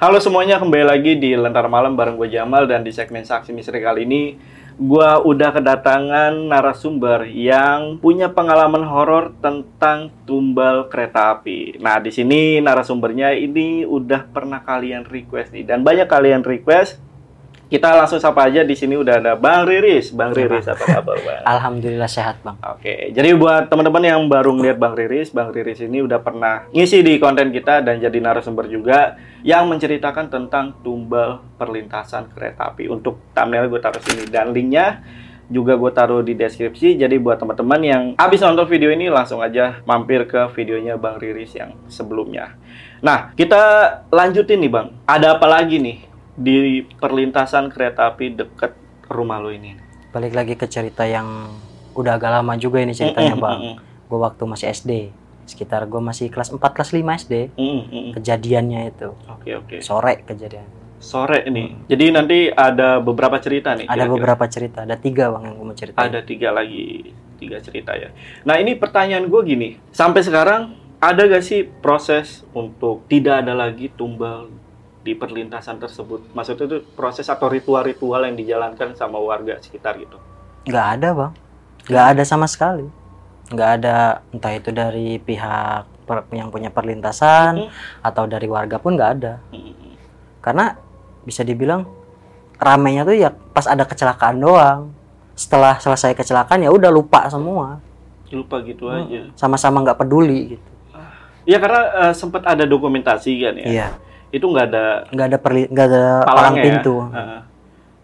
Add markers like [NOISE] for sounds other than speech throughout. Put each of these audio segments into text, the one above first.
Halo semuanya, kembali lagi di Lentar Malam bareng gue Jamal dan di segmen Saksi Misteri kali ini gue udah kedatangan narasumber yang punya pengalaman horor tentang tumbal kereta api. Nah, di sini narasumbernya ini udah pernah kalian request nih dan banyak kalian request kita langsung sapa aja di sini udah ada Bang Riris. Bang Riris apa kabar, Bang? [LAUGHS] Alhamdulillah sehat, Bang. Oke, jadi buat teman-teman yang baru ngeliat Bang Riris, Bang Riris ini udah pernah ngisi di konten kita dan jadi narasumber juga yang menceritakan tentang tumbal perlintasan kereta api. Untuk thumbnail gue taruh sini dan linknya juga gue taruh di deskripsi. Jadi buat teman-teman yang habis nonton video ini langsung aja mampir ke videonya Bang Riris yang sebelumnya. Nah, kita lanjutin nih Bang. Ada apa lagi nih di perlintasan kereta api dekat rumah lo ini? Balik lagi ke cerita yang udah agak lama juga ini ceritanya, Bang. Gue waktu masih SD, sekitar gue masih kelas 4 kelas 5 SD. Kejadiannya itu Oke oke. sore kejadian. Sore nih. Jadi nanti ada beberapa cerita nih. Ada kira-kira. beberapa cerita, ada tiga bang yang gue mau ceritain. Ada tiga lagi, tiga cerita ya. Nah ini pertanyaan gue gini, sampai sekarang ada gak sih proses untuk tidak ada lagi tumbal di perlintasan tersebut? Maksudnya itu proses atau ritual-ritual yang dijalankan sama warga sekitar gitu? Nggak ada bang, nggak ada sama sekali. Nggak ada entah itu dari pihak per- yang punya perlintasan Mhm. atau dari warga pun nggak ada. Mm, Karena bisa dibilang ramenya tuh ya pas ada kecelakaan doang. Setelah selesai kecelakaan ya udah lupa semua. Lupa gitu Hmm. aja. sama-sama nggak peduli gitu. Ya karena eh, sempat ada dokumentasi kan ya. Iya, Itu nggak ada nggak ada perli nggak ada palang palangnya pintu, ya. Heeh.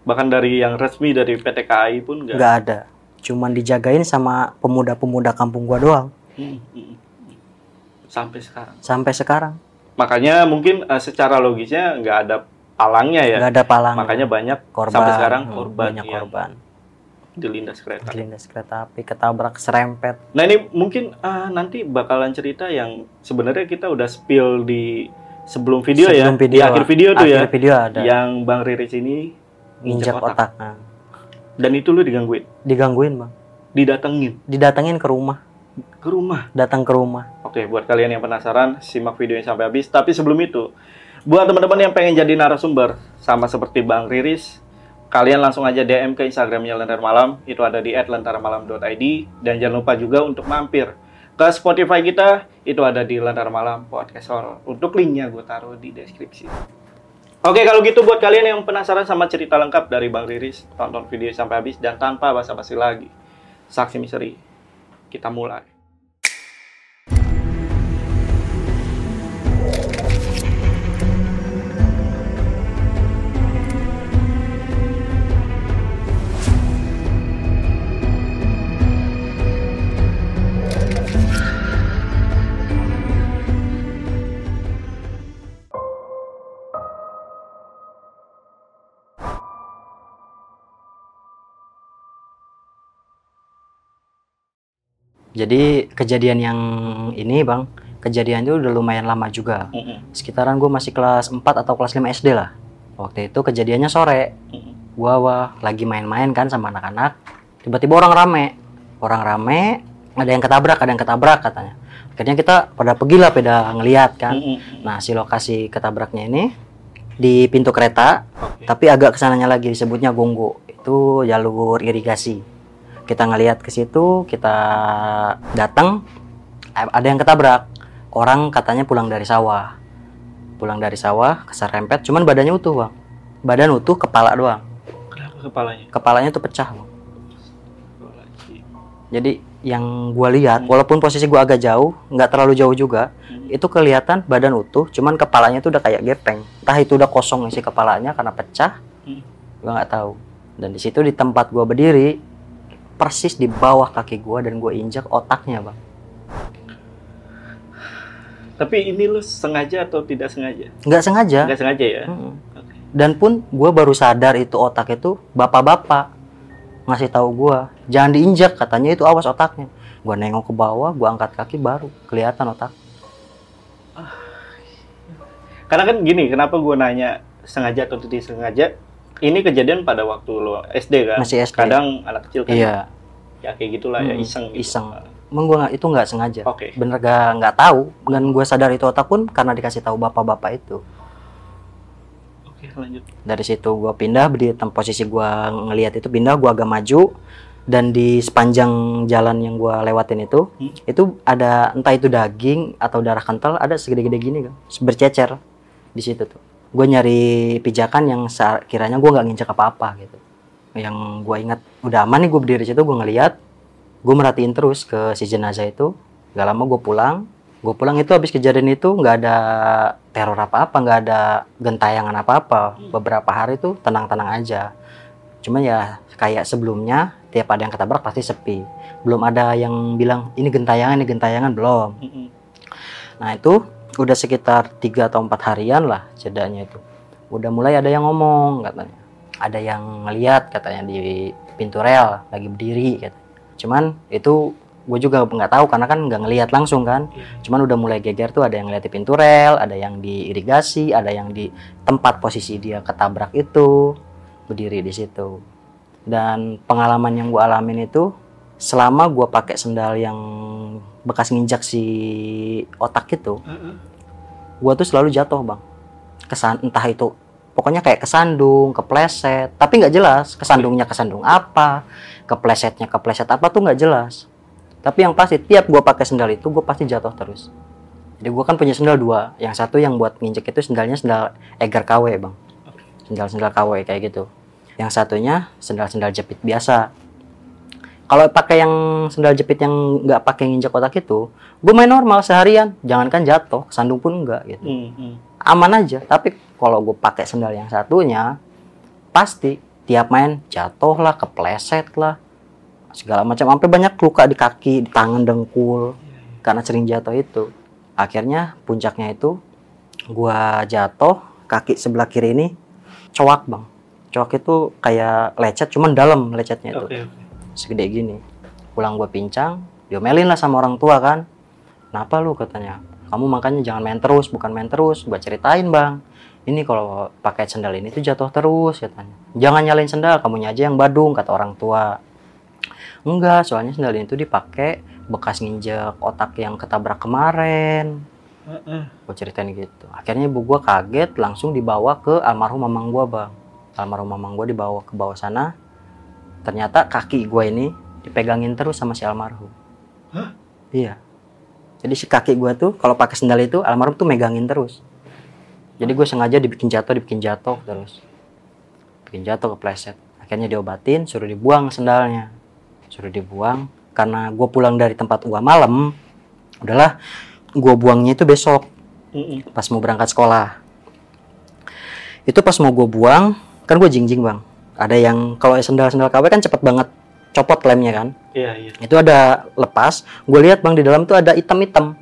Bahkan dari yang resmi dari PT KAI pun nggak. ada. Cuman dijagain sama pemuda-pemuda kampung gua doang Hmm, hmm, hmm. Sampai sekarang. sampai sekarang. Makanya mungkin eh, secara logisnya nggak ada palangnya ya. Nggak ada palang. Makanya banyak korban. sampai sekarang korban banyak korban. dilindas kereta. Dilindas kereta api, ketabrak, serempet. Nah ini mungkin ah, nanti bakalan cerita yang sebenarnya kita udah spill di sebelum video ya, Sebelum di akhir video tuh ya, video ada yang Bang Riris ini nginjak otak. otak. Nah, dan itu lu digangguin, digangguin bang. didatengin Didatengin ke rumah, ke rumah. datang ke rumah. Oke, buat kalian yang penasaran, simak videonya sampai habis. Tapi sebelum itu, buat teman-teman yang pengen jadi narasumber, sama seperti Bang Riris, kalian langsung aja DM ke Instagramnya Lentar Malam, itu ada di @lentarmalam.id dan jangan lupa juga untuk mampir ke Spotify kita, itu ada di Lentar Malam Podcast Horror. Untuk linknya gue taruh di deskripsi. Oke, kalau gitu buat kalian yang penasaran sama cerita lengkap dari Bang Riris, tonton video sampai habis dan tanpa basa-basi lagi. Saksi misteri, kita mulai. Jadi kejadian yang ini bang, kejadian itu udah lumayan lama juga. Mm-mm. Sekitaran gue masih kelas 4 atau kelas 5 SD lah. Waktu itu kejadiannya sore. Mm-mm. Gua wah, lagi main-main kan sama anak-anak. Tiba-tiba orang rame. Orang rame, ada yang ketabrak, ada yang ketabrak katanya. Akhirnya kita pada pergi lah, pada ngeliat kan. Nah, si lokasi ketabraknya ini di pintu kereta, Oke. tapi agak ke sananya lagi disebutnya Gonggo. Itu jalur irigasi. Kita ngeliat ke situ, kita datang, eh, ada yang ketabrak. Orang katanya pulang dari sawah. Pulang dari sawah, keserempet, cuman badannya utuh, Bang. Badan utuh, kepala doang. Kenapa kepalanya? Kepalanya tuh pecah, Bang. Jadi yang gua lihat, walaupun posisi gua agak jauh, nggak terlalu jauh juga, Hmm. itu kelihatan badan utuh, cuman kepalanya tuh udah kayak gepeng. Entah itu udah kosong isi kepalanya karena pecah, Hmm. gua nggak tahu. Dan di situ di tempat gua berdiri, persis di bawah kaki gua dan gua injak otaknya, bang. Tapi ini lu sengaja atau tidak sengaja? Nggak sengaja. Nggak sengaja ya? Oke. Dan pun gua baru sadar itu otak itu bapak-bapak ngasih tahu gua jangan diinjak katanya itu awas otaknya. Gua nengok ke bawah, gua angkat kaki baru kelihatan otak. Karena kan gini, kenapa gue nanya sengaja atau tidak sengaja? Ini kejadian pada waktu lo SD kan? Masih SD. Kadang anak kecil kan Iya. ya kayak gitulah ya Hmm, iseng gitu. iseng. Emang gue itu nggak sengaja. Oke. Bener gak nggak tahu. Dan gue sadar itu otak pun karena dikasih tahu bapak-bapak itu. Oke, lanjut. dari situ gua pindah di posisi gua ngelihat itu pindah gua agak maju dan di sepanjang jalan yang gua lewatin itu Hmm. itu ada entah itu daging atau darah kental ada segede-gede gini kan bercecer di situ tuh gue nyari pijakan yang kiranya gua nggak nginjek apa-apa gitu. Yang gua ingat udah aman nih gue berdiri di situ gue ngeliat gue merhatiin terus ke si jenazah itu. Gak lama gue pulang gue pulang itu habis kejadian itu nggak ada teror apa-apa nggak ada gentayangan apa-apa. Beberapa hari itu tenang-tenang aja. Cuman ya kayak sebelumnya tiap ada yang ketabrak pasti sepi. Belum ada yang bilang ini gentayangan ini gentayangan belum. Nah itu udah sekitar tiga atau empat harian lah jedanya itu. Udah mulai ada yang ngomong katanya. Ada yang ngeliat katanya di pintu rel lagi berdiri katanya. cuman itu gue juga nggak tahu karena kan nggak ngeliat langsung kan. Cuman udah mulai geger tuh ada yang ngeliat di pintu rel ada yang di irigasi ada yang di tempat posisi dia ketabrak itu berdiri di situ. Dan pengalaman yang gue alamin itu selama gue pakai sendal yang bekas nginjak si otak itu Heeh. gue tuh selalu jatuh bang. Kesan entah itu pokoknya kayak kesandung kepleset tapi nggak jelas kesandungnya kesandung apa keplesetnya kepleset apa tuh nggak jelas. Tapi yang pasti tiap gue pakai sendal itu gue pasti jatuh terus. Jadi gue kan punya sendal dua. Yang satu yang buat nginjek itu sendalnya sendal Egar KW bang. Sendal sendal KW kayak gitu. Yang satunya sendal sendal jepit biasa kalau pakai yang sendal jepit yang nggak pakai nginjek otak itu gue main normal seharian. Jangankan jatuh sandung pun enggak gitu. Mm, mm. aman aja. Tapi kalau gue pakai sendal yang satunya pasti tiap main jatuh lah kepleset lah segala macam. Sampai banyak luka di kaki di tangan dengkul karena sering jatuh itu. Akhirnya puncaknya itu gua jatuh kaki sebelah kiri ini cowak bang. Cowak itu kayak lecet cuman dalam lecetnya itu. Oke. Segede gini. Pulang gue pincang diomelin lah sama orang tua kan. Kenapa lu? Katanya. Kamu makanya jangan main terus bukan main terus gue ceritain bang. Ini kalau pakai sendal ini tuh jatuh terus katanya. Jangan nyalain sendal kamunya aja yang badung kata orang tua. Enggak soalnya sendal ini tuh dipakai bekas nginjek otak yang ketabrak kemarin. Heeh. gue ceritain gitu. Akhirnya ibu gue kaget langsung dibawa ke almarhum mamang gue bang. Almarhum mamang gue dibawa ke bawah sana ternyata kaki gue ini dipegangin terus sama si almarhum. Hah? iya. Jadi si kaki gue tuh kalau pakai sendal itu almarhum tuh megangin terus. Jadi gue sengaja dibikin jatuh dibikin jatuh terus. Bikin jatuh kepleset. Akhirnya diobatin suruh dibuang sendalnya. Suruh dibuang karena gue pulang dari tempat gua malam udahlah gue buangnya itu besok pas mau berangkat sekolah. Itu pas mau gue buang kan gue jingjing bang ada yang kalau sendal-sendal KW kan cepet banget copot lemnya kan? Iya, iya. itu ada lepas gue lihat bang di dalam tuh ada hitam-hitam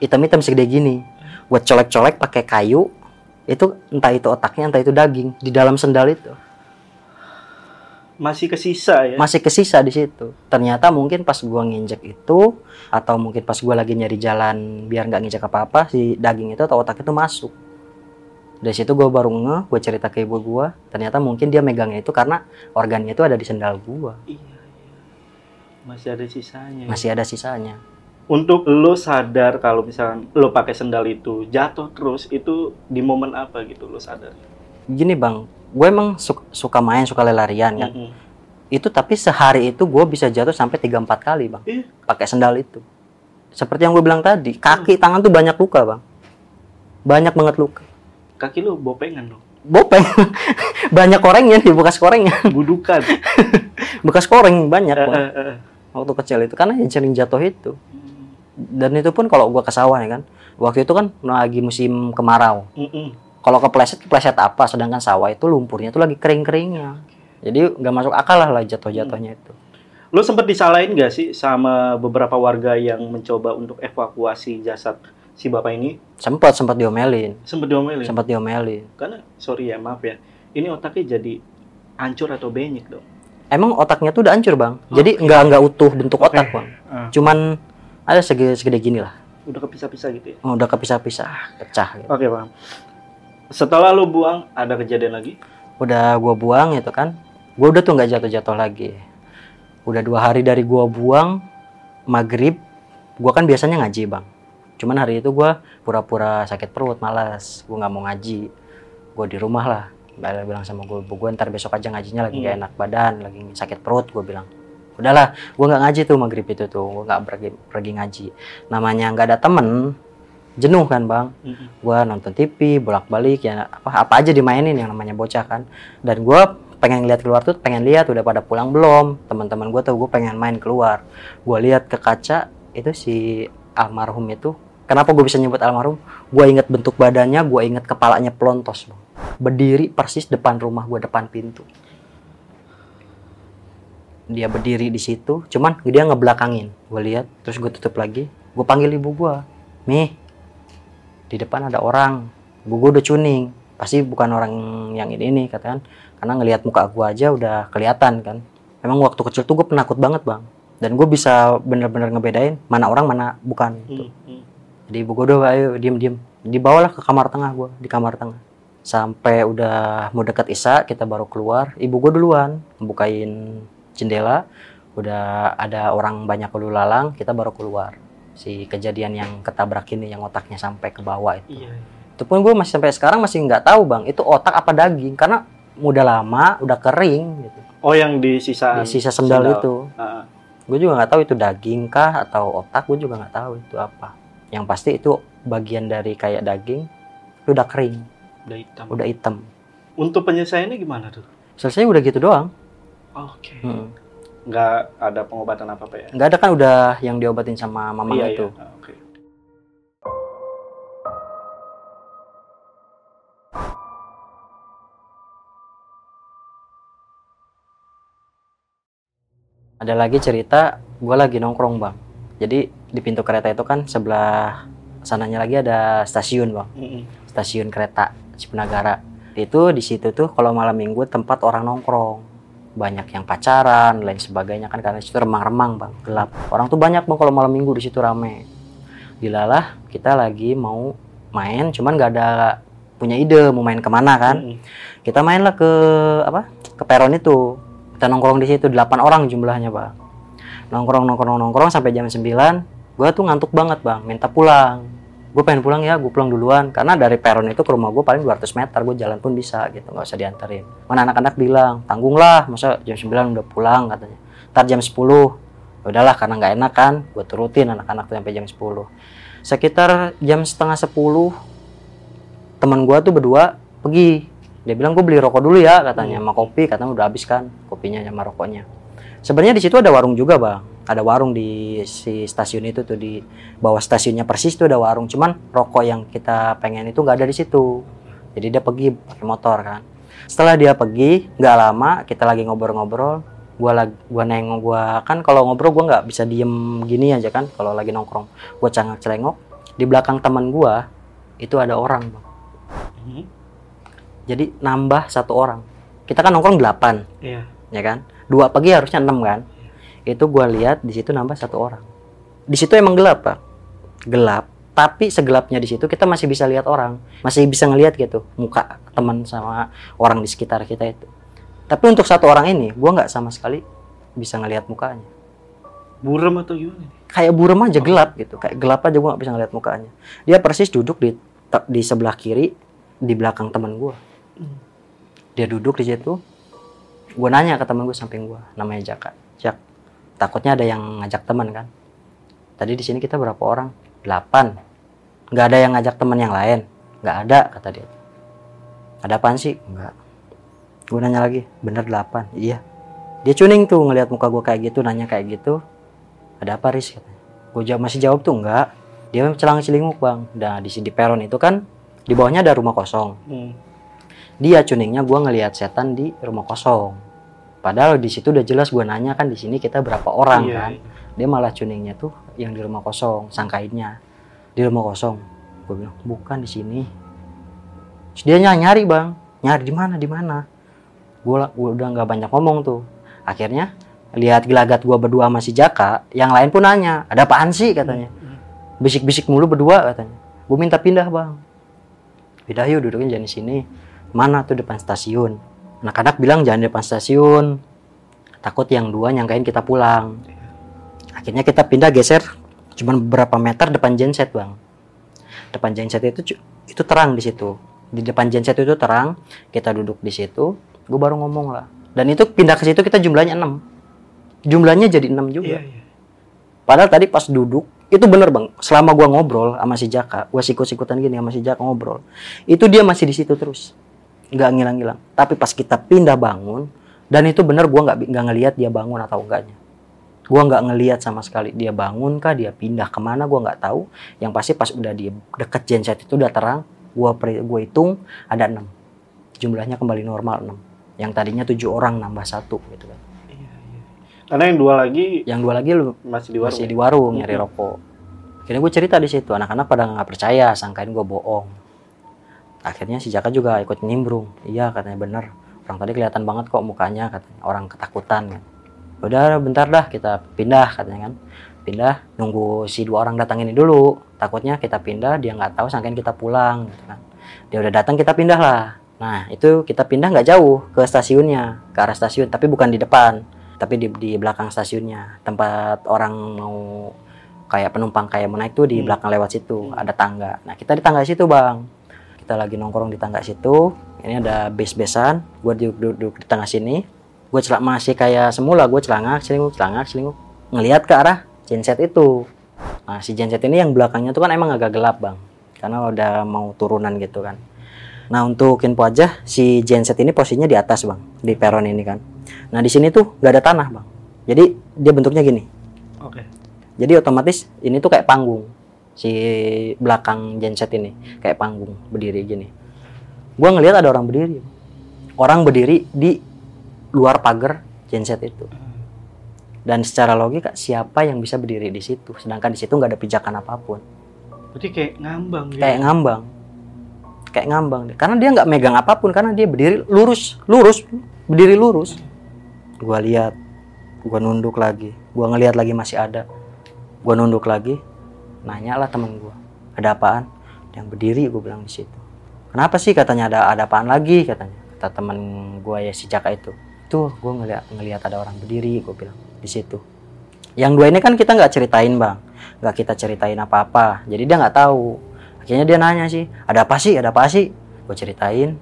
hitam-hitam segede gini. Gue colek-colek pakai kayu itu entah itu otaknya entah itu daging di dalam sendal itu. Masih kesisa ya. masih kesisa di situ. Ternyata mungkin pas gua nginjek itu atau mungkin pas gua lagi nyari jalan biar nggak nginjek apa-apa si daging itu atau otak itu masuk dari situ gua baru ngeh gue cerita ke ibu gua ternyata mungkin dia megangnya itu karena organnya itu ada di sendal gua Iya, iya. Masih ada sisanya. ya. masih ada sisanya Untuk lo sadar kalau misalkan lo pakai sendal itu jatuh terus itu di momen apa gitu lo sadar? gini bang gue emang su- suka main suka lelarian kan Mm-mm. itu tapi sehari itu gue bisa jatuh sampai 3-4 kali bang Ih. pakai sendal itu seperti yang gue bilang tadi kaki tangan tuh banyak luka bang banyak banget luka Kaki lo bopengan lo. bopeng [LAUGHS] banyak korengnya di bekas korengnya [LAUGHS] Budukan. bekas koreng banyak Bang. eh, eh. waktu kecil itu karena yang sering jatuh itu dan itu pun kalau gua ke sawah ya kan waktu itu kan lagi musim kemarau Mm-mm. kalau kepleset kepleset apa sedangkan sawah itu lumpurnya itu lagi kering keringnya jadi nggak masuk akal lah lah jatuh jatuhnya itu Lo sempet disalahin gak sih sama beberapa warga yang mencoba untuk evakuasi jasad si bapak ini? sempat sempat diomelin Sempet diomelin. sempat diomelin Karena sorry ya maaf ya, ini otaknya jadi hancur atau benyek dong. emang otaknya tuh udah hancur bang jadi nggak nggak utuh bentuk otak bang Ah. cuman ada segede segede gini lah Udah kepisah-pisah gitu ya. Oh, udah kepisah-pisah pecah gitu. Oke paham. Setelah lo buang, ada kejadian lagi? udah gua buang itu kan gua udah tuh nggak jatuh-jatuh lagi udah dua hari dari gua buang maghrib gua kan biasanya ngaji bang cuman hari itu gua pura-pura sakit perut malas. Gua nggak mau ngaji. Gue di rumah lah. Bala bilang sama gue gue ntar besok aja ngajinya lagi gak Hmm. enak badan lagi sakit perut gue bilang. Udahlah gue nggak ngaji tuh maghrib itu tuh. Gue nggak pergi pergi ngaji. Namanya nggak ada temen jenuh kan bang? Mm-mm. gua nonton TV bolak-balik ya apa apa aja dimainin yang namanya bocah kan. Dan gua pengen lihat keluar tuh pengen lihat udah pada pulang belum? Teman-teman gua tuh gue pengen main keluar. Gua lihat ke kaca itu si almarhum itu kenapa gue bisa nyebut almarhum? Gua inget bentuk badannya gua inget kepalanya pelontos Bang. berdiri persis depan rumah gua depan pintu. Dia berdiri di situ cuman dia ngebelakangin. Gue lihat terus gue tutup lagi. Gue panggil ibu gua nih di depan ada orang. Ibu gue udah cuning. Pasti bukan orang yang ini ini katakan. Karena ngelihat muka gua aja udah kelihatan kan. Memang waktu kecil tuh gue penakut banget bang. Dan gue bisa bener-bener ngebedain mana orang mana bukan gitu. Mm-mm. jadi ibu gue udah ayo diem diem. Dibawalah ke kamar tengah gue di kamar tengah. Sampai udah mau dekat isya kita baru keluar. Ibu gue duluan bukain jendela. Udah ada orang banyak lalu lalang kita baru keluar. Si kejadian yang ketabrak ini yang otaknya sampai ke bawah itu. Iya. itu pun gue masih sampai sekarang masih nggak tahu bang itu otak apa daging. Karena udah lama udah kering gitu. Oh yang di sisa di sisa sendal, itu. Ah, gue juga nggak tahu itu daging kah atau otak gue juga nggak tahu itu apa yang pasti itu bagian dari kayak daging itu udah kering udah hitam. udah hitam Untuk penyelesaiannya gimana tuh? selesai udah gitu doang Oke. Hmm. Nggak ada pengobatan apa apa ya? nggak ada kan udah yang diobatin sama mama iya, itu Iya. Oke. ada lagi cerita gue lagi nongkrong bang jadi di pintu kereta itu kan sebelah sananya lagi ada stasiun bang. Mm-mm. stasiun kereta Cipenagara itu di situ tuh kalau malam minggu tempat orang nongkrong. Banyak yang pacaran lain sebagainya kan karena situ remang-remang bang. Gelap. Orang tuh banyak bang kalau malam minggu di situ rame. Dilalah kita lagi mau main cuman nggak ada punya ide mau main ke mana kan. Mm-mm. kita mainlah ke apa ke peron itu. Kita nongkrong di situ 8 orang jumlahnya bang. Nongkrong nongkrong nongkrong sampai jam 9 gua tuh ngantuk banget bang. Minta pulang. Gue pengen pulang ya gue pulang duluan. Karena dari peron itu ke rumah gue paling 200 meter gue jalan pun bisa gitu. Nggak usah dianterin. Mana anak-anak bilang tanggung lah masa jam 9 udah pulang katanya. Ntar jam 10 udahlah karena nggak enak kan gue turutin anak-anak tuh sampai jam 10 sekitar jam setengah 10 teman gua tuh berdua pergi. Dia bilang gue beli rokok dulu ya katanya sama kopi katanya udah habis kan kopinya sama rokoknya. Sebenarnya di situ ada warung juga bang ada warung di si stasiun itu tuh di bawah stasiunnya persis tuh ada warung. Cuman rokok yang kita pengen itu nggak ada di situ. Jadi dia pergi pakai motor kan. Setelah dia pergi nggak lama kita lagi ngobrol-ngobrol gua lagi gua nengok gua kan kalau ngobrol gua nggak bisa diem gini aja kan kalau lagi nongkrong. Gua cangak celengok di belakang teman gua itu ada orang bang. Mhm. jadi nambah satu orang. Kita kan nongkrong delapan Iya. ya kan? Dua pagi harusnya enam kan itu gua lihat di situ nambah satu orang. Di situ emang gelap pak. Gelap tapi segelapnya di situ kita masih bisa lihat orang. Masih bisa ngelihat gitu muka teman sama orang di sekitar kita itu. Tapi untuk satu orang ini gua nggak sama sekali bisa ngelihat mukanya. Burem atau gimana? kayak buram aja gelap gitu. Kayak gelap aja gua nggak bisa ngelihat mukanya. Dia persis duduk di di sebelah kiri di belakang teman gua. Hmm. dia duduk di situ. Gue nanya ke teman gue samping gue namanya Jaka. Jak takutnya ada yang ngajak teman kan? Tadi di sini kita berapa orang? Delapan. Nggak ada yang ngajak teman yang lain. Nggak ada kata dia. Ada apaan sih? Nggak. Gue nanya lagi bener delapan? Iya. Dia cuning tuh ngelihat muka gue kayak gitu nanya kayak gitu. Ada apa Riz? katanya. Gue jawab masih jawab tuh enggak dia celang celinguk bang. Nah di sini di peron itu kan di bawahnya ada rumah kosong. Hmm. dia cuningnya gua ngelihat setan di rumah kosong padahal di situ udah jelas gua nanya kan di sini kita berapa orang Iya, kan. iya. dia malah cuningnya tuh yang di rumah kosong sangkainnya di rumah kosong. Gue bilang bukan di sini. Terus dia ny- nyari bang. Nyari di mana di mana? Gue udah nggak banyak ngomong tuh. Akhirnya lihat gelagat gua berdua masih Jaka yang lain pun nanya ada apaan sih? katanya. Hmm. bisik-bisik mulu berdua katanya. Gue minta pindah bang. Pindah yuk duduknya jangan di sini. Mana tuh depan stasiun anak-anak bilang jangan di depan stasiun. Takut yang dua nyangkain kita pulang. Akhirnya kita pindah geser. Cuman beberapa meter depan genset bang. Depan genset itu itu terang di situ. Di depan genset itu terang kita duduk di situ gue baru ngomong lah. Dan itu pindah ke situ kita jumlahnya enam. Jumlahnya jadi enam juga. Iya, iya. Padahal tadi pas duduk itu bener bang. Selama gua ngobrol sama si Jaka, gua sikut-sikutan gini sama si Jaka ngobrol, itu dia masih di situ terus, nggak ngilang-ngilang. Tapi pas kita pindah bangun, dan itu bener gua nggak nggak ngelihat dia bangun atau enggaknya. Gua nggak ngelihat sama sekali dia bangun kah, dia pindah ke mana, gua nggak tahu. Yang pasti pas udah di deket genset itu udah terang, gua peri- gua hitung ada enam. Jumlahnya kembali normal 6. Yang tadinya tujuh orang nambah satu gitu kan. Karena yang dua lagi Yang dua lagi lu masih di warung. masih ya? di warung nyari Mhm. rokok. Akhirnya gue cerita di situ, anak-anak pada nggak percaya, sangkain gue bohong. Akhirnya si Jaka juga ikut nimbrung. Iya katanya bener. Orang tadi kelihatan banget kok mukanya katanya orang ketakutan kan. Udah bentar dah kita pindah katanya kan. Pindah nunggu si dua orang datang ini dulu. Takutnya kita pindah dia nggak tahu sangkain kita pulang gitu kan. Dia udah datang kita pindah lah. Nah itu kita pindah nggak jauh ke stasiunnya, ke arah stasiun, tapi bukan di depan tapi di, di belakang stasiunnya tempat orang mau kayak penumpang kayak mau naik tuh di Hmm. belakang lewat situ ada tangga nah kita di tangga situ bang kita lagi nongkrong di tangga situ ini ada base besan gue duduk, duduk di tengah sini gue celak masih kayak semula gue celangak selingkuh celangak selingkuh ngelihat ke arah genset itu nah si genset ini yang belakangnya tuh kan emang agak gelap bang karena udah mau turunan gitu kan Nah untuk info aja si genset ini posisinya di atas bang di peron ini kan. Nah di sini tuh nggak ada tanah bang. Jadi dia bentuknya gini. Oke. Jadi otomatis ini tuh kayak panggung si belakang genset ini kayak panggung berdiri gini. Gua ngelihat ada orang berdiri. Orang berdiri di luar pagar genset itu. Dan secara logika siapa yang bisa berdiri di situ? Sedangkan di situ nggak ada pijakan apa pun. Berarti kayak ngambang gitu. kayak ngambang kayak ngambang deh karena dia nggak megang apa pun karena dia berdiri lurus lurus berdiri lurus gua lihat gua nunduk lagi gua ngelihat lagi masih ada gua nunduk lagi nanya lah temen gua ada apaan? Yang berdiri gua bilang di situ. Kenapa sih? Katanya ada ada apaan lagi? Katanya kata temen gua ya si Jaka itu. Tuh gua ngeliat ngelihat ada orang berdiri gua bilang di situ. Yang dua ini kan kita nggak ceritain bang. Nggak kita ceritain apa-apa. Jadi dia nggak tahu. Akhirnya dia nanya sih ada apa sih? Ada apa sih? Gue ceritain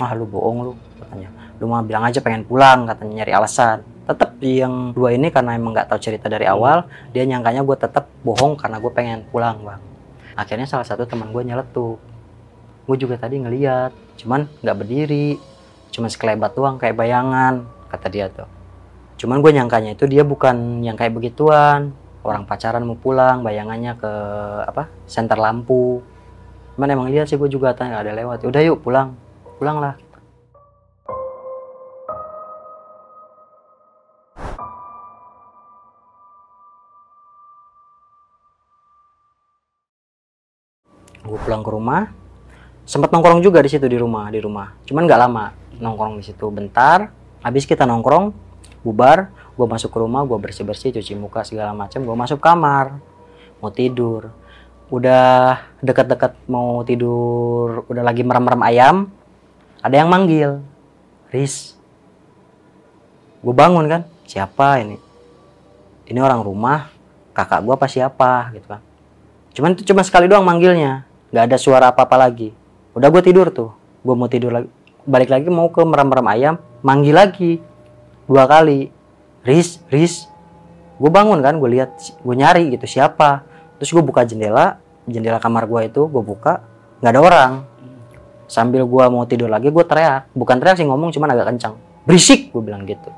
ah lu bohong lu katanya. Lu mah bilang aja pengen pulang katanya nyari alasan tetap yang dua ini karena emang nggak tahu cerita dari awal dia nyangkanya gue tetap bohong karena gue pengen pulang bang. Akhirnya salah satu teman gue nyeletuk. Gue juga tadi ngeliat cuman nggak berdiri cuman sekelebat doang kayak bayangan kata dia tuh. Cuman gue nyangkanya itu dia bukan yang kayak begituan. Orang pacaran mau pulang bayangannya ke apa senter lampu. Cuman emang lihat sih gue juga tanya ada lewat? Udah yuk pulang. Pulang lah gue pulang ke rumah. Sempat nongkrong juga di situ di rumah di rumah. Cuman nggak lama nongkrong di situ. Bentar habis kita nongkrong bubar gue masuk ke rumah gue bersih bersih cuci muka segala macam gue masuk kamar. Mau tidur. Udah dekat-dekat mau tidur udah lagi merem-merem ayam ada yang manggil Riz. Gue bangun kan siapa ini? Ini orang rumah kakak gue apa siapa? Gitu kan. Cuman itu cuma sekali doang manggilnya nggak ada suara apa-apa lagi. Udah gue tidur tuh. Gue mau tidur lagi. Balik lagi mau ke merem-merem ayam manggil lagi. Dua kali. Riz Riz. Gue bangun kan gue lihat gue nyari gitu siapa. Terus gue buka jendela jendela kamar gue itu gue buka nggak ada orang. Sambil gue mau tidur lagi gue teriak. Bukan teriak sih ngomong cuman agak kencang. Berisik gue bilang gitu.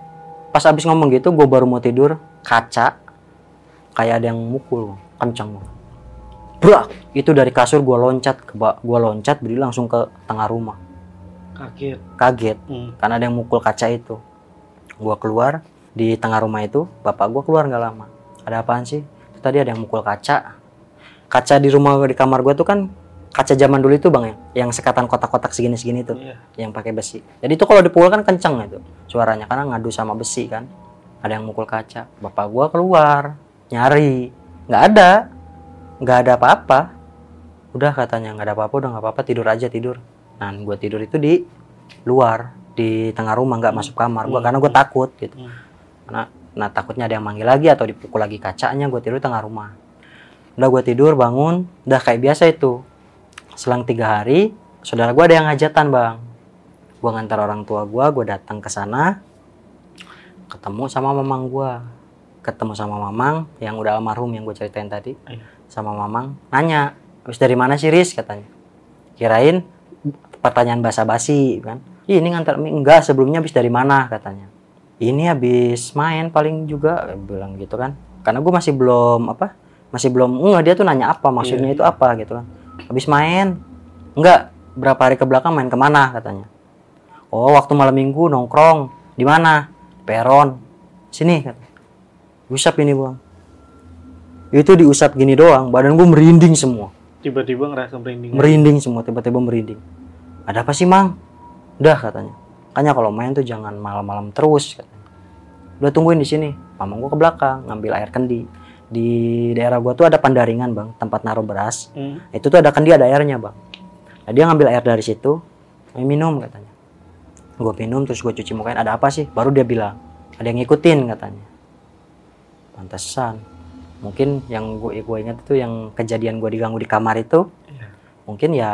Pas abis ngomong gitu gue baru mau tidur kaca. Kayak ada yang mukul kencang Brak! itu dari kasur gue loncat ke gue loncat berdiri langsung ke tengah rumah. Kaget. kaget. Hmm. karena ada yang mukul kaca itu. Gua keluar di tengah rumah itu bapak gua keluar nggak lama. Ada apaan sih? Itu tadi ada yang mukul kaca. Kaca di rumah di kamar gua tuh kan kaca zaman dulu itu bang ya? Yang sekatan kotak-kotak segini-segini tuh Iya. yang pakai besi. Jadi itu kalau dipukul kan kenceng itu suaranya. Karena ngadu sama besi kan. Ada yang mukul kaca. Bapak gua keluar nyari. Nggak ada nggak ada apa-apa. Udah katanya nggak ada apa-apa udah nggak apa-apa tidur aja tidur. Nah gua tidur itu di luar di tengah rumah nggak masuk kamar gua Hmm. karena gue takut gitu. Hmm. karena nah takutnya ada yang manggil lagi atau dipukul lagi kacanya gue tidur di tengah rumah. Udah gue tidur bangun udah kayak biasa itu. Selang tiga hari saudara gue ada yang hajatan bang. Gue ngantar orang tua gue gue datang ke sana ketemu sama mamang gue ketemu sama mamang yang udah almarhum yang gue ceritain tadi. Iya. Sama mamang nanya habis dari mana sih Riz? katanya. Kirain pertanyaan basa-basi kan. "Ih, ini ngantar mie enggak sebelumnya habis dari mana? katanya. Ini habis main paling juga bilang gitu kan. Karena gue masih belum apa masih belum enggak dia tuh nanya apa maksudnya Iya, itu apa gitu kan. Habis main enggak berapa hari ke belakang main ke mana? katanya. Oh waktu malam minggu nongkrong di mana? Peron sini kata. Usap ini bang itu diusap gini doang badan gue merinding semua. Tiba-tiba ngerasa merinding. merinding semua tiba-tiba merinding. Ada apa sih mang? Udah katanya. Makanya kalau main tuh jangan malam-malam terus katanya. Udah tungguin di sini. Mamang gua ke belakang ngambil air kendi. Di daerah gua tuh ada pandaringan bang tempat naruh beras. Hmm. itu tuh ada kendi ada airnya bang. Nah, dia ngambil air dari situ "Ayo minum katanya. Gue minum terus gue cuci mukain ada apa sih? Baru dia bilang ada yang ngikutin katanya. Pantesan mungkin yang gue gue ingat itu yang kejadian gue diganggu di kamar itu Iya. mungkin ya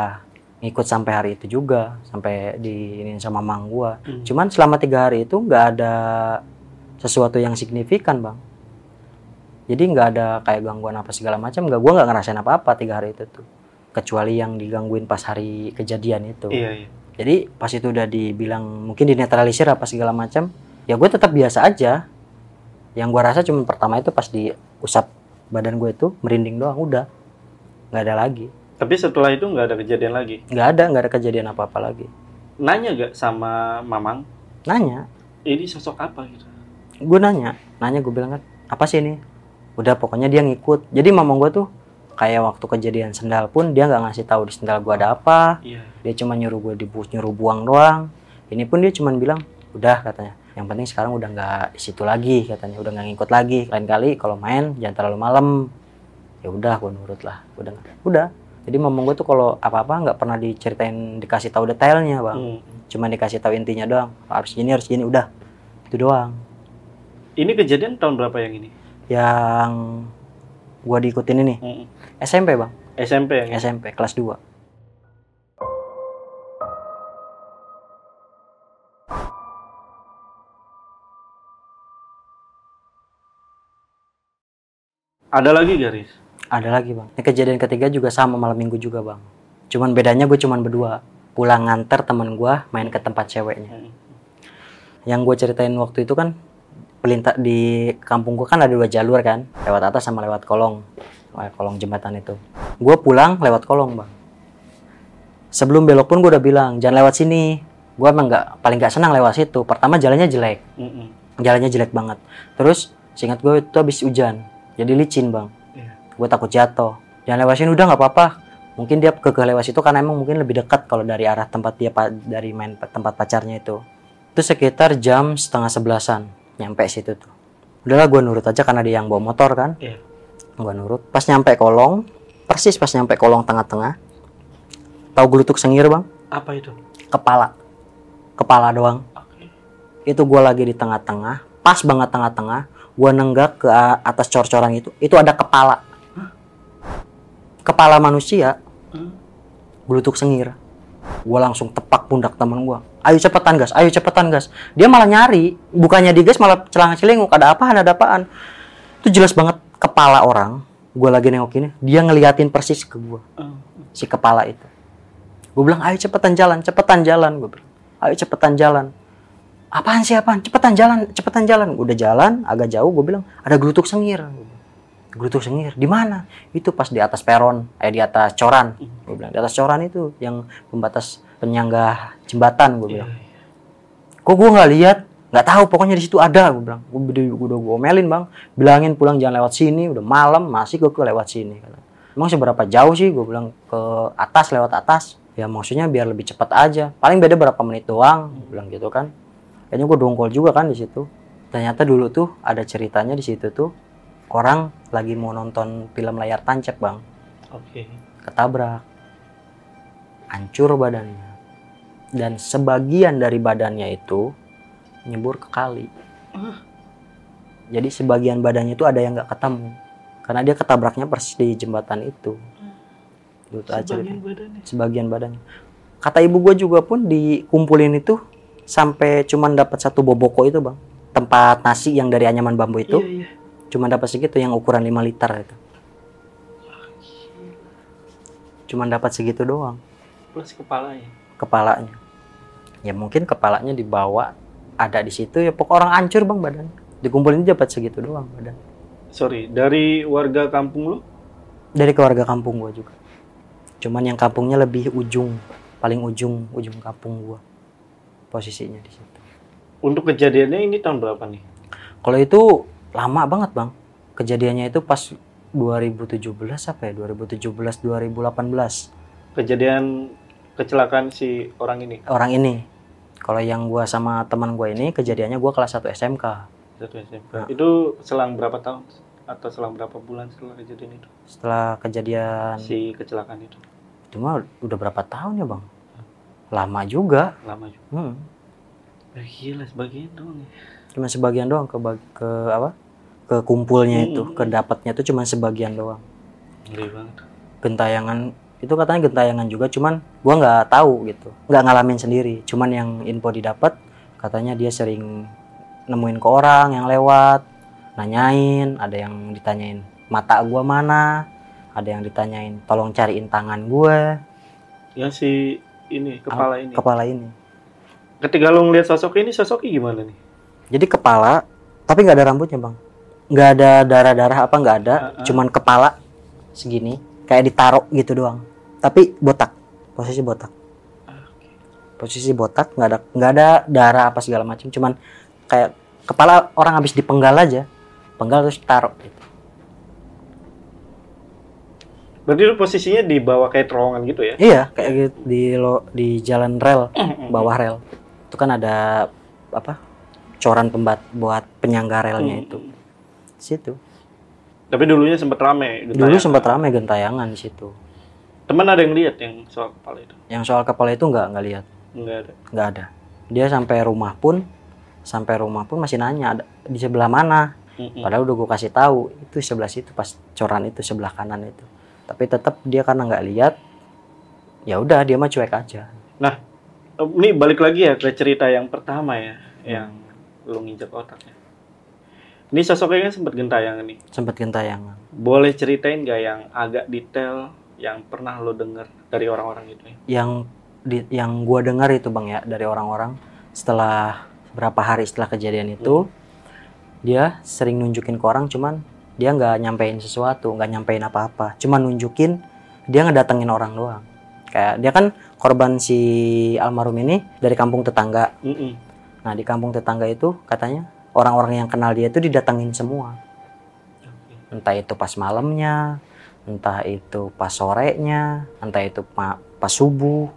ngikut sampai hari itu juga sampai di ini sama mang gua Hmm. cuman selama tiga hari itu nggak ada sesuatu yang signifikan bang jadi nggak ada kayak gangguan apa segala macam nggak gua nggak ngerasain apa apa tiga hari itu tuh kecuali yang digangguin pas hari kejadian itu Iya, iya. jadi pas itu udah dibilang mungkin dinetralisir apa segala macam ya gue tetap biasa aja yang gua rasa cuma pertama itu pas diusap badan gue itu merinding doang udah. Nggak ada lagi. Tapi setelah itu nggak ada kejadian lagi. nggak ada nggak ada kejadian apa apa lagi. Nanya gak sama Mamang, nanya. Ini sosok apa gitu? gue nanya. Nanya gue bilang kan apa sih ini? Udah pokoknya dia ngikut. Jadi mamang gue tuh kayak waktu kejadian sendal pun dia nggak ngasih tahu di sendal gue ada apa. Iya. dia cuma nyuruh gue dibus nyuruh buang doang. Ini pun dia cuma bilang udah katanya yang penting sekarang udah nggak di situ lagi katanya. Udah nggak ngikut lagi. Lain kali kalau main jangan terlalu malam. Ya udah gue nurut lah. Udah udah. Jadi mamang gue tuh kalau apa apa nggak pernah diceritain dikasih tahu detailnya bang. Hmm. cuma dikasih tahu intinya doang. Harus gini harus gini udah. Itu doang. Ini kejadian tahun berapa yang ini? yang gua diikutin ini. Hmm. SMP bang. SMP yang? SMP kelas 2 Ada lagi garis? ada lagi bang. Ini kejadian ketiga juga sama malam minggu juga bang. Cuman bedanya gue cuman berdua. Pulang nganter teman gua main ke tempat ceweknya. Hmm. yang gue ceritain waktu itu kan pelintas di kampung gua kan ada dua jalur kan lewat atas sama lewat kolong. Lewat kolong jembatan itu. Gue pulang lewat kolong bang. Sebelum belok pun gue udah bilang jangan lewat sini. Gue emang nggak paling nggak senang lewat situ. Pertama jalannya jelek. Hmm. jalannya jelek banget. Terus seingat gue itu habis hujan jadi licin bang. Iya. gue takut jatuh. Jangan lewat sini udah nggak apa-apa. Mungkin dia ke lewat situ karena emang mungkin lebih dekat kalau dari arah tempat dia dari main pa- tempat pacarnya itu. Itu sekitar jam setengah sebelasan. Nyampe situ tuh. Udahlah gue nurut aja karena dia yang bawa motor kan? Iya. gue nurut. Pas nyampe kolong persis pas nyampe kolong tengah-tengah tahu gelutuk sengir bang? Apa itu? kepala. Kepala doang. Oke. itu gue lagi di tengah-tengah. Pas banget tengah-tengah gue nenggak ke atas cor-coran itu itu ada kepala. Kepala manusia. Gelutuk sengir. Gue langsung tepak pundak temen gue ayo cepetan gas. Ayo cepetan gas. Dia malah nyari. Bukannya digas malah celana celinguk. Ada apaan ada apaan? Itu jelas banget kepala orang. Gue lagi nengok ini dia ngeliatin persis ke gue si kepala itu. Gue bilang, ayo cepetan jalan, cepetan jalan. Gue bilang, ayo cepetan jalan. Apaan sih apaan? Cepetan jalan, cepetan jalan. Udah jalan, agak jauh. Gue bilang, ada gelutuk sengir. Gelutuk sengir, di mana? Itu pas di atas peron, eh di atas coran. Gue bilang, di atas coran itu yang pembatas penyangga jembatan. Gue Iya. bilang, kok gue nggak lihat? Nggak tahu, pokoknya di situ ada. Gue bilang, gue udah, udah gue omelin bang, bilangin pulang jangan lewat sini. Udah malam, masih gue ke lewat sini. Emang seberapa jauh sih? Gue bilang ke atas lewat atas. Ya maksudnya biar lebih cepat aja. Paling beda berapa menit doang. Gua bilang gitu kan. Kayaknya gue dongkol juga kan di situ. Ternyata dulu tuh ada ceritanya di situ tuh orang lagi mau nonton film layar tancap bang, Oke. ketabrak, hancur badannya, dan sebagian dari badannya itu nyebur ke kali. Jadi sebagian badannya itu ada yang nggak ketemu, karena dia ketabraknya persis di jembatan itu. Aja Sebagian badannya. sebagian badannya kata ibu gue juga pun dikumpulin itu sampai cuman dapat satu boboko itu bang. Tempat nasi yang dari anyaman bambu itu. Iya, iya. cuma dapat segitu yang ukuran 5 liter itu. Cuman dapat segitu doang. Plus kepalanya. kepalanya. Ya mungkin kepalanya dibawa ada di situ ya pokok orang hancur bang badan. Dikumpulin dapat segitu doang badan. Sorry, dari warga kampung lu? dari keluarga kampung gua juga. Cuman yang kampungnya lebih ujung paling ujung ujung kampung gua posisinya di situ Untuk kejadiannya ini tahun berapa nih? kalau itu lama banget bang kejadiannya itu pas 2017 apa ya 2017 2018 Kejadian kecelakaan si orang ini. orang ini kalau yang gua sama teman gua ini kejadiannya gua kelas 1 SMK Satu SMP. Nah. Itu selang berapa tahun? Atau selang berapa bulan setelah kejadian itu? setelah kejadian Si kecelakaan itu. mah udah berapa tahun ya bang lama juga Lama juga. hmm. Ya, gila, sebagian doang ya. cuma sebagian doang ke ke apa ke kumpulnya itu Hmm. ke dapatnya itu cuma sebagian doang Ngeri banget. gentayangan itu katanya gentayangan juga cuman gua nggak tahu gitu nggak ngalamin sendiri cuman yang info didapat katanya dia sering nemuin ke orang yang lewat nanyain ada yang ditanyain mata gua mana ada yang ditanyain tolong cariin tangan gue Yang si ini, kepala ini. kepala ini Ketika lu ngeliat sosok ini, sosoknya gimana nih? jadi kepala tapi nggak ada rambutnya bang nggak ada darah darah apa nggak ada Ah, ah. cuman kepala segini kayak ditaruh gitu doang tapi botak posisi botak posisi botak nggak ada nggak ada darah apa segala macam cuman kayak kepala orang habis dipenggal aja penggal terus taruh gitu. Berarti lu posisinya di bawah kayak terowongan gitu ya? iya kayak gitu di lo di jalan rel bawah rel itu kan ada apa coran pembat buat penyangga relnya Hmm. itu situ Tapi dulunya sempat rame. dulu gentayangan. sempat ramai gentayangan di situ Temen ada yang lihat yang soal kepala itu? yang soal kepala itu nggak nggak lihat Enggak ada. nggak ada dia sampai rumah pun sampai rumah pun masih nanya ada di sebelah mana padahal udah gue kasih tahu itu sebelah situ pas coran itu sebelah kanan itu tapi tetap dia karena nggak lihat ya udah dia mah cuek aja Eh, Ini balik lagi ya ke cerita yang pertama ya, yang lu nginjek otaknya. Ini sosoknya kan sempat gentayangan nih. sempet gentayangan Boleh ceritain nggak yang agak detail yang pernah lo denger dari orang-orang itu? ya? yang di, yang gue dengar itu bang ya dari orang-orang setelah berapa hari setelah kejadian itu dia sering nunjukin ke orang cuman dia nggak nyampein sesuatu nggak nyampein apa-apa. Cuman nunjukin dia ngedatengin orang doang. Kayak dia kan korban si almarhum ini dari kampung tetangga. Mm-mm. nah di kampung tetangga itu katanya orang-orang yang kenal dia itu didatengin semua. Entah itu pas malamnya entah itu pas sorenya entah itu pa- pas subuh.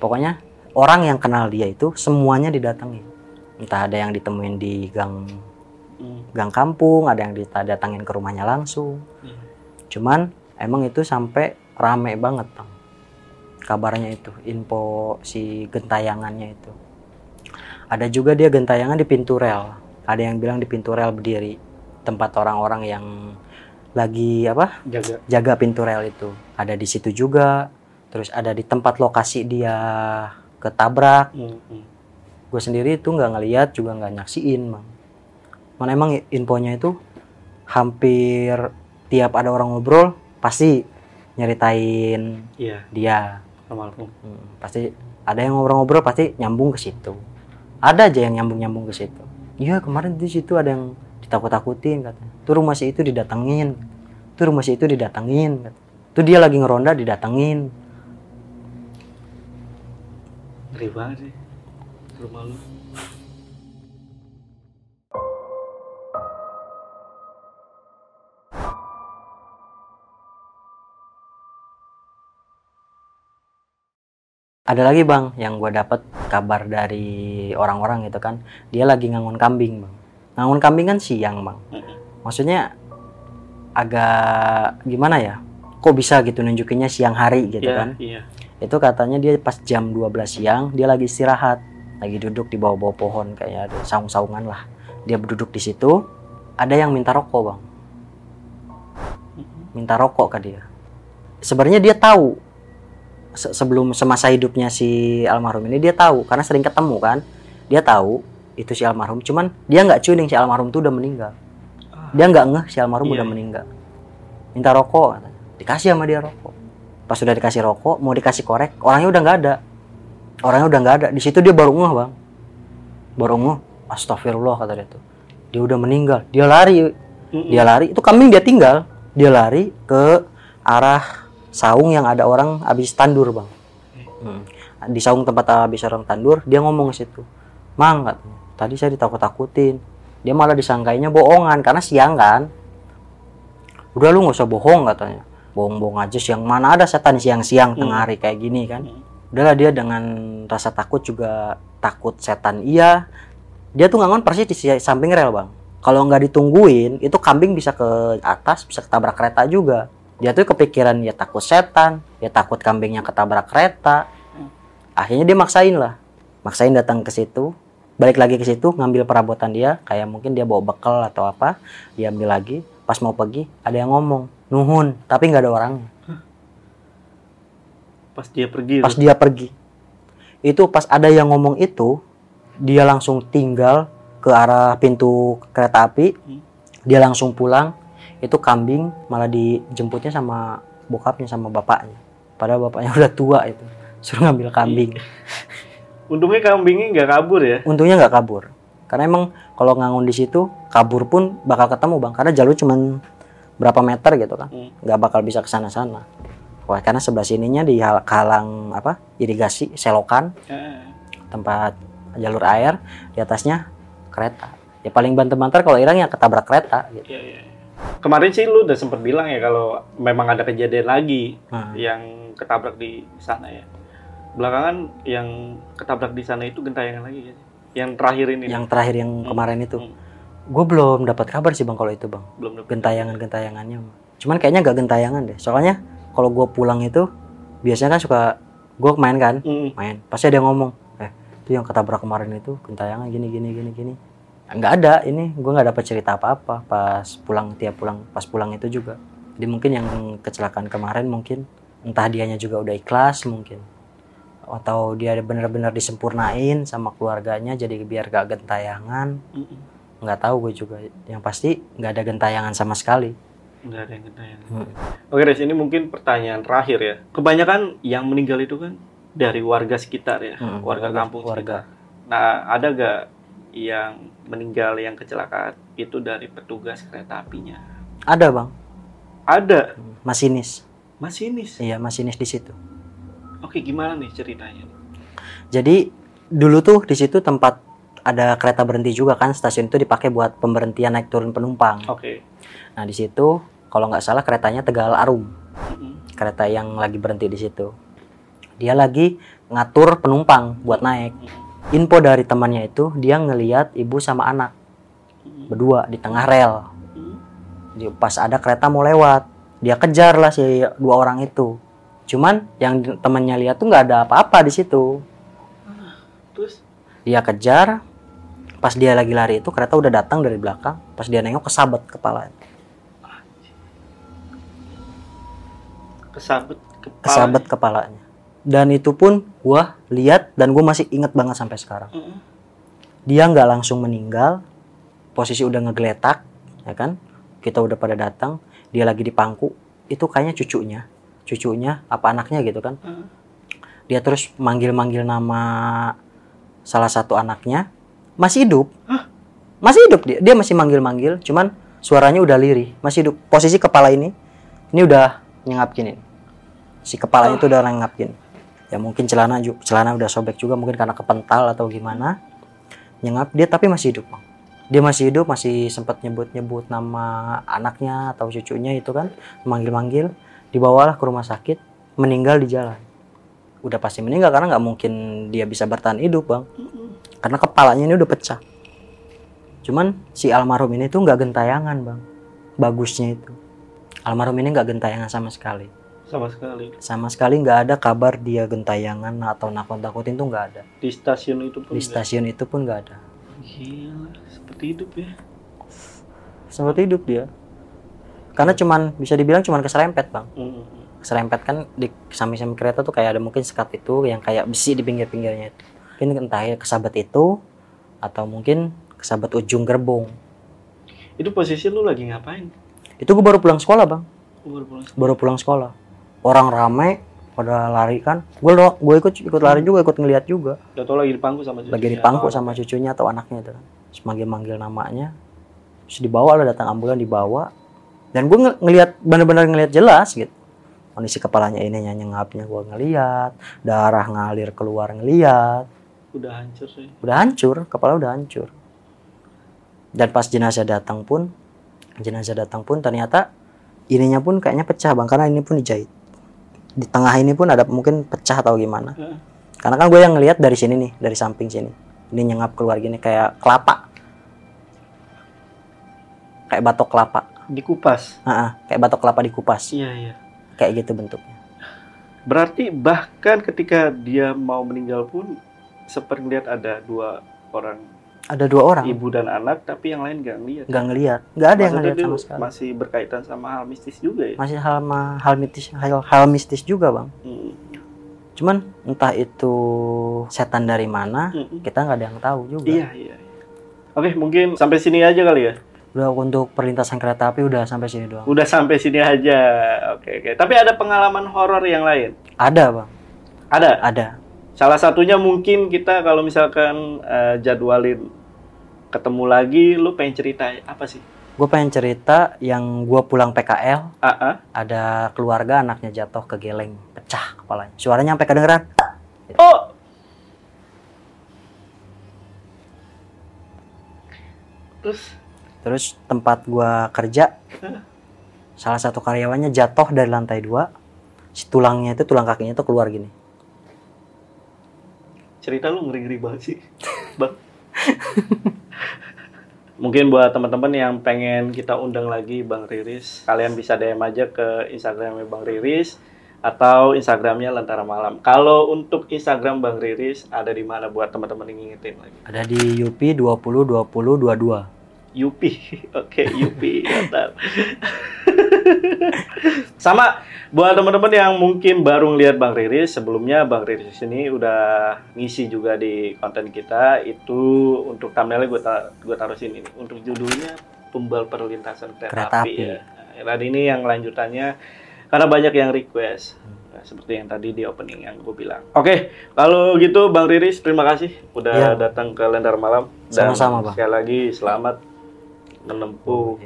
Pokoknya orang yang kenal dia itu semuanya didatengin. Entah ada yang ditemuin di gang Mm. gang kampung ada yang didatengin ke rumahnya langsung. Iya. cuman emang itu sampai rame banget bang. Kabarnya itu info si gentayangannya itu. Ada juga dia gentayangan di pintu rel. Ada yang bilang di pintu rel berdiri. Tempat orang-orang yang lagi apa Jaga. jaga pintu rel itu. Ada di situ juga. Terus ada di tempat lokasi dia ketabrak. Mm-mm. gue sendiri itu nggak ngeliat juga nggak nyaksiin bang mana emang infonya itu hampir tiap ada orang ngobrol pasti nyeritain Iya, dia almarhum. Hmm, pasti ada yang ngobrol-ngobrol pasti nyambung ke situ ada aja yang nyambung-nyambung ke situ iya kemarin di situ ada yang ditakut-takutin katanya tuh rumah si itu didatengin tuh rumah si itu didatengin kata. tuh dia lagi ngeronda didatengin Ngeri banget sih. Rumah lu. Ada lagi bang yang gue dapat kabar dari orang-orang gitu kan. Dia lagi ngangon kambing bang. Ngangon kambing kan siang bang. Maksudnya agak gimana ya? Kok bisa gitu nunjukinnya siang hari gitu Iya, kan? iya. itu katanya dia pas jam 12 siang dia lagi istirahat. Lagi duduk di bawah-bawah pohon kayak ada saung-saungan lah. Dia berduduk di situ ada yang minta rokok bang. Minta rokok ke dia. Sebenarnya dia tahu se- sebelum semasa hidupnya si almarhum ini dia tahu karena sering ketemu kan dia tahu itu si almarhum cuman dia nggak tuning si almarhum tuh udah meninggal. Dia nggak ngeh si almarhum Iya, udah iya. meninggal. Minta rokok dikasih sama dia rokok. Pas sudah dikasih rokok mau dikasih korek orangnya udah nggak ada. Orangnya udah nggak ada. Di situ dia baru ngeh bang. Baru ngeh astagfirullah kata dia tuh. Dia udah meninggal. Dia lari. Dia lari itu kambing dia tinggal. Dia lari ke arah saung yang ada orang habis tandur bang. Hmm. di saung tempat habis orang tandur dia ngomong ke situ mang katanya. Tadi saya ditakut-takutin. Dia malah disangkainya bohongan karena siang kan. Udah lu nggak usah bohong katanya. Bohong-bohong aja siang mana ada setan siang-siang tengah Hmm. hari kayak gini kan. Hmm. udahlah dia dengan rasa takut juga takut setan. Iya dia tuh ngangon persis di samping rel bang. Kalau nggak ditungguin itu kambing bisa ke atas bisa ketabrak kereta juga dia tuh kepikiran ya takut setan dia takut kambingnya ketabrak kereta. Akhirnya dia maksain lah. Maksain datang ke situ. Balik lagi ke situ ngambil perabotan dia. Kayak mungkin dia bawa bekal atau apa dia ambil lagi. Pas mau pergi ada yang ngomong nuhun tapi nggak ada orangnya. Pas dia pergi. pas tuh. dia pergi. Itu pas ada yang ngomong itu dia langsung tinggal ke arah pintu kereta api. Hmm. dia langsung pulang itu kambing malah dijemputnya sama bokapnya sama bapaknya. Padahal bapaknya [LAUGHS] udah tua itu suruh ngambil kambing. Untungnya kambingnya nggak kabur ya. untungnya nggak kabur. Karena emang kalau ngangun di situ kabur pun bakal ketemu bang. Karena jalur cuman berapa meter gitu kan. Hmm. nggak bakal bisa ke sana sana Wah, karena sebelah sininya di halang apa irigasi selokan. Eh, tempat jalur air di atasnya kereta. Ya paling banter-banter kalau hilang ya ketabrak kereta gitu. Iya, iya. Kemarin sih lu udah sempet bilang ya kalau memang ada kejadian lagi Nah, yang ketabrak di sana ya. Belakangan yang ketabrak di sana itu gentayangan lagi ya. Yang terakhir ini yang terakhir yang Hmm. kemarin itu Hmm. gue belum dapat kabar sih bang kalau itu bang belum dapet. gentayangan gentayangannya cuman kayaknya gak gentayangan deh soalnya kalau gue pulang itu biasanya kan suka gue main kan Mm. main pasti ada yang ngomong eh itu yang ketabrak kemarin itu gentayangan gini gini gini gini nggak ada ini gue nggak dapat cerita apa apa pas pulang tiap pulang pas pulang itu juga jadi mungkin yang kecelakaan kemarin mungkin entah dianya juga udah ikhlas mungkin atau dia benar-benar disempurnain sama keluarganya jadi biar gak gentayangan nggak tahu gue juga yang pasti nggak ada gentayangan sama sekali Nggak ada yang gentayangan. Hmm. Oke, Res, ini mungkin pertanyaan terakhir ya. Kebanyakan yang meninggal itu kan dari warga sekitar ya, Hmm, warga warga- kampung warga. sekitar. Nah, ada gak yang meninggal yang kecelakaan itu dari petugas kereta apinya? ada bang Ada, masinis masinis. iya masinis di situ Oke, gimana nih ceritanya? Jadi dulu tuh di situ tempat ada kereta berhenti juga kan stasiun itu dipakai buat pemberhentian naik turun penumpang. Oke. Nah di situ kalau nggak salah keretanya Tegal Arum, Mm-mm. kereta yang lagi berhenti di situ. Dia lagi ngatur penumpang buat naik. Info dari temannya itu dia ngeliat ibu sama anak berdua di tengah rel. Di- Pas ada kereta mau lewat, dia kejar lah si dua orang itu. Cuman yang temannya lihat tuh nggak ada apa-apa di situ. Terus? dia kejar pas dia lagi lari itu kereta udah datang dari belakang pas dia nengok kesabet kepala Kesabet kepala. kesabet kepalanya dan itu pun gua lihat dan gua masih inget banget sampai sekarang. Mm-mm. dia nggak langsung meninggal posisi udah ngegeletak ya kan? Kita udah pada datang dia lagi di pangku. Itu kayaknya cucunya. Cucunya apa anaknya gitu kan? Mm. dia terus manggil-manggil nama salah satu anaknya. Masih hidup. Masih hidup dia. Dia masih manggil-manggil cuman suaranya udah lirih. Masih hidup. Posisi kepala ini ini udah nyengap gini. Si kepalanya itu udah nyengap gini ya mungkin celana ju- celana udah sobek juga mungkin karena kepental atau gimana. Nyengap dia tapi masih hidup Bang. dia masih hidup masih sempat nyebut-nyebut nama anaknya atau cucunya itu kan manggil-manggil dibawalah ke rumah sakit meninggal di jalan. Udah pasti meninggal karena nggak mungkin dia bisa bertahan hidup bang. Karena kepalanya ini udah pecah. Cuman si almarhum ini tuh nggak gentayangan bang. Bagusnya itu. Almarhum ini nggak gentayangan sama sekali Sama sekali. sama sekali nggak ada kabar dia gentayangan atau nakut-nakutin tuh nggak ada Di stasiun itu pun. di stasiun itu pun nggak ada Gila, seperti hidup ya. sempat hidup dia karena cuman bisa dibilang cuman keserempet bang Mm-mm. serempet kan di samping-samping kereta tuh kayak ada mungkin sekat itu yang kayak besi di pinggir-pinggirnya. Mungkin entah ya kesabet itu atau mungkin kesabet ujung gerbong. Itu posisi lu lagi ngapain? Itu gue baru pulang sekolah bang, baru pulang. baru pulang sekolah. Orang ramai pada lari kan, gue lo, gue ikut ikut lari juga, ikut ngeliat juga. Udah tau lagi di pangku sama cucunya. Lagi di pangku sama cucunya atau anaknya itu kan. Terus manggil-manggil namanya, terus dibawa lah datang ambulan dibawa. Dan gue ng- ngeliat bener-bener ngeliat jelas gitu. Kondisi kepalanya ini nyengapnya gue ngeliat, darah ngalir keluar ngeliat, Udah hancur sih. udah hancur, kepala udah hancur. Dan pas jenazah datang pun, jenazah datang pun ternyata ininya pun kayaknya pecah bang, karena ini pun dijahit. Di tengah ini pun ada mungkin pecah atau gimana. Heeh. Karena kan gue yang ngelihat dari sini nih, dari samping sini. Ini nyengap keluar gini kayak kelapa. Kayak batok kelapa. Dikupas. Ah, kayak batok kelapa dikupas. Iya, iya. Kayak gitu bentuknya. Berarti bahkan ketika dia mau meninggal pun seperti lihat ada dua orang Ada dua orang ibu dan anak tapi yang lain nggak ngeliat. nggak ngelihat, nggak ada yang Maksudnya ngelihat itu sama sekali. Masih berkaitan sama hal mistis juga ya. Masih hal hal mistis, hal, hal mistis juga bang. Hmm. Cuman entah itu setan dari mana, Mm-mm. kita nggak ada yang tahu juga. Iya, iya. iya. Oke, mungkin sampai sini aja kali ya. Udah untuk perlintasan kereta api udah sampai sini doang. Udah sampai sini aja. Oke, oke. Tapi ada pengalaman horor yang lain? Ada bang, Ada. ada. Salah satunya mungkin kita kalau misalkan eh, jadwalin ketemu lagi, lu pengen cerita apa sih? Gue pengen cerita yang gue pulang PKL, Ah, ah. ada keluarga anaknya jatuh ke geleng, pecah kepalanya. Suaranya sampai kedengeran. Oh. Terus Terus tempat gua kerja, salah satu karyawannya jatuh dari lantai dua, si tulangnya itu tulang kakinya itu keluar gini. cerita lu ngeri-ngeri banget sih, bang. Mungkin buat teman-teman yang pengen kita undang lagi Bang Riris, kalian bisa DM aja ke Instagramnya Bang Riris atau Instagramnya Lentera Malam. Kalau untuk Instagram Bang Riris ada di mana buat teman-teman yang ngingetin lagi? Ada di Yupi 20 20 22. Yupi, [LAUGHS] oke Yupi, mantap. [LAUGHS] Sama buat teman-teman yang mungkin baru ngeliat Bang Riris, sebelumnya Bang Riris ini udah ngisi juga di konten kita. Itu untuk thumbnailnya gue ta gue taruh sini. nih. Untuk judulnya Tumbal Perlintasan Kereta, Kereta Api. Api. Ya. Dan ini yang lanjutannya karena banyak yang request. Nah, seperti yang tadi di opening yang gue bilang. Oke, kalau gitu Bang Riris terima kasih udah Iya. datang ke Lendar Malam dan Sama-sama, Bang. sekali lagi selamat menempuh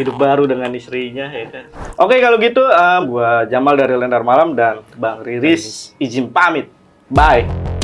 hidup baru dengan istrinya ya kan. Oke kalau gitu eh, gua Jamal dari Lendar Malam dan Bang Riris izin pamit. Bye.